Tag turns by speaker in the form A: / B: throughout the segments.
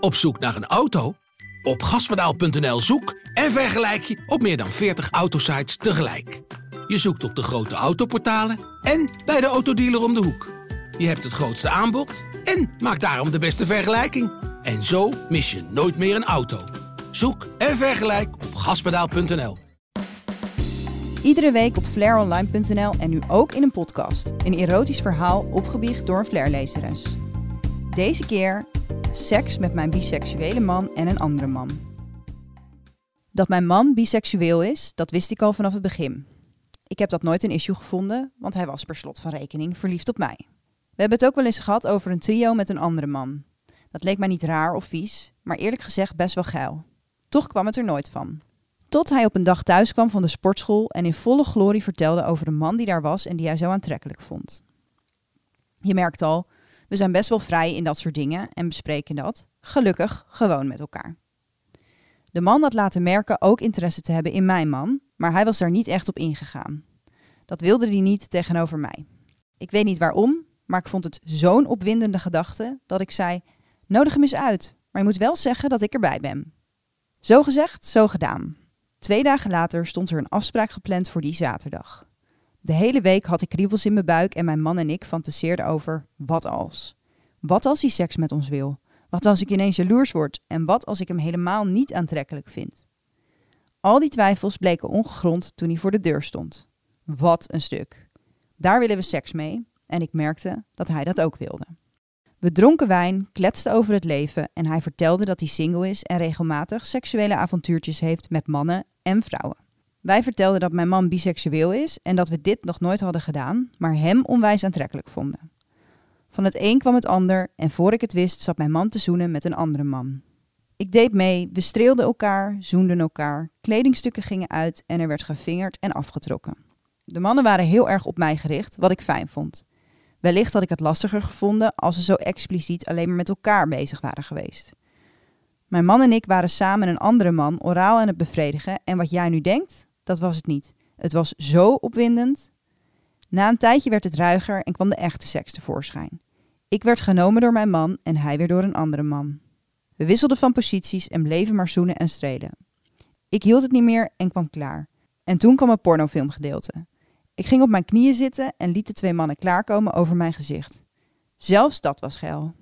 A: Op zoek naar een auto? Op gaspedaal.nl zoek en vergelijk je op meer dan 40 autosites tegelijk. Je zoekt op de grote autoportalen en bij de autodealer om de hoek. Je hebt het grootste aanbod en maakt daarom de beste vergelijking. En zo mis je nooit meer een auto. Zoek en vergelijk op gaspedaal.nl.
B: Iedere week op flaironline.nl en nu ook in een podcast. Een erotisch verhaal opgebiecht door een flairlezeres. Deze keer seks met mijn biseksuele man en een andere man. Dat mijn man biseksueel is, dat wist ik al vanaf het begin. Ik heb dat nooit een issue gevonden, want hij was per slot van rekening verliefd op mij. We hebben het ook wel eens gehad over een trio met een andere man. Dat leek mij niet raar of vies, maar eerlijk gezegd best wel geil. Toch kwam het er nooit van. Tot hij op een dag thuis kwam van de sportschool en in volle glorie vertelde over de man die daar was en die hij zo aantrekkelijk vond. Je merkt al, we zijn best wel vrij in dat soort dingen en bespreken dat, gelukkig, gewoon met elkaar. De man had laten merken ook interesse te hebben in mijn man, maar hij was daar niet echt op ingegaan. Dat wilde hij niet tegenover mij. Ik weet niet waarom, maar ik vond het zo'n opwindende gedachte dat ik zei: Nodig hem eens uit, maar je moet wel zeggen dat ik erbij ben. Zo gezegd, zo gedaan. Twee dagen later stond er een afspraak gepland voor die zaterdag. De hele week had ik kriebels in mijn buik en mijn man en ik fantaseerden over wat als. Wat als hij seks met ons wil? Wat als ik ineens jaloers word? En wat als ik hem helemaal niet aantrekkelijk vind? Al die twijfels bleken ongegrond toen hij voor de deur stond. Wat een stuk. Daar willen we seks mee en ik merkte dat hij dat ook wilde. We dronken wijn, kletsten over het leven en hij vertelde dat hij single is en regelmatig seksuele avontuurtjes heeft met mannen en vrouwen. Wij vertelden dat mijn man biseksueel is en dat we dit nog nooit hadden gedaan, maar hem onwijs aantrekkelijk vonden. Van het een kwam het ander en voor ik het wist zat mijn man te zoenen met een andere man. Ik deed mee, we streelden elkaar, zoenden elkaar, kledingstukken gingen uit en er werd gevingerd en afgetrokken. De mannen waren heel erg op mij gericht, wat ik fijn vond. Wellicht had ik het lastiger gevonden als ze zo expliciet alleen maar met elkaar bezig waren geweest. Mijn man en ik waren samen een andere man oraal aan het bevredigen en wat jij nu denkt, dat was het niet. Het was zo opwindend. Na een tijdje werd het ruiger en kwam de echte seks tevoorschijn. Ik werd genomen door mijn man en hij weer door een andere man. We wisselden van posities en bleven maar zoenen en strelen. Ik hield het niet meer en kwam klaar. En toen kwam het pornofilmgedeelte. Ik ging op mijn knieën zitten en liet de twee mannen klaarkomen over mijn gezicht. Zelfs dat was geil.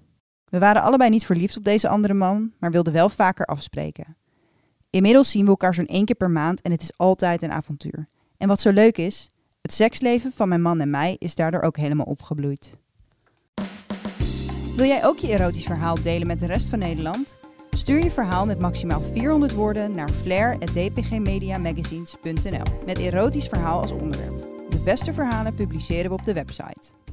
B: We waren allebei niet verliefd op deze andere man, maar wilden wel vaker afspreken. Inmiddels zien we elkaar zo'n één keer per maand en het is altijd een avontuur. En wat zo leuk is, het seksleven van mijn man en mij is daardoor ook helemaal opgebloeid. Wil jij ook je erotisch verhaal delen met de rest van Nederland? Stuur je verhaal met maximaal 400 woorden naar flair.dpgmediamagazines.nl met erotisch verhaal als onderwerp. De beste verhalen publiceren we op de website.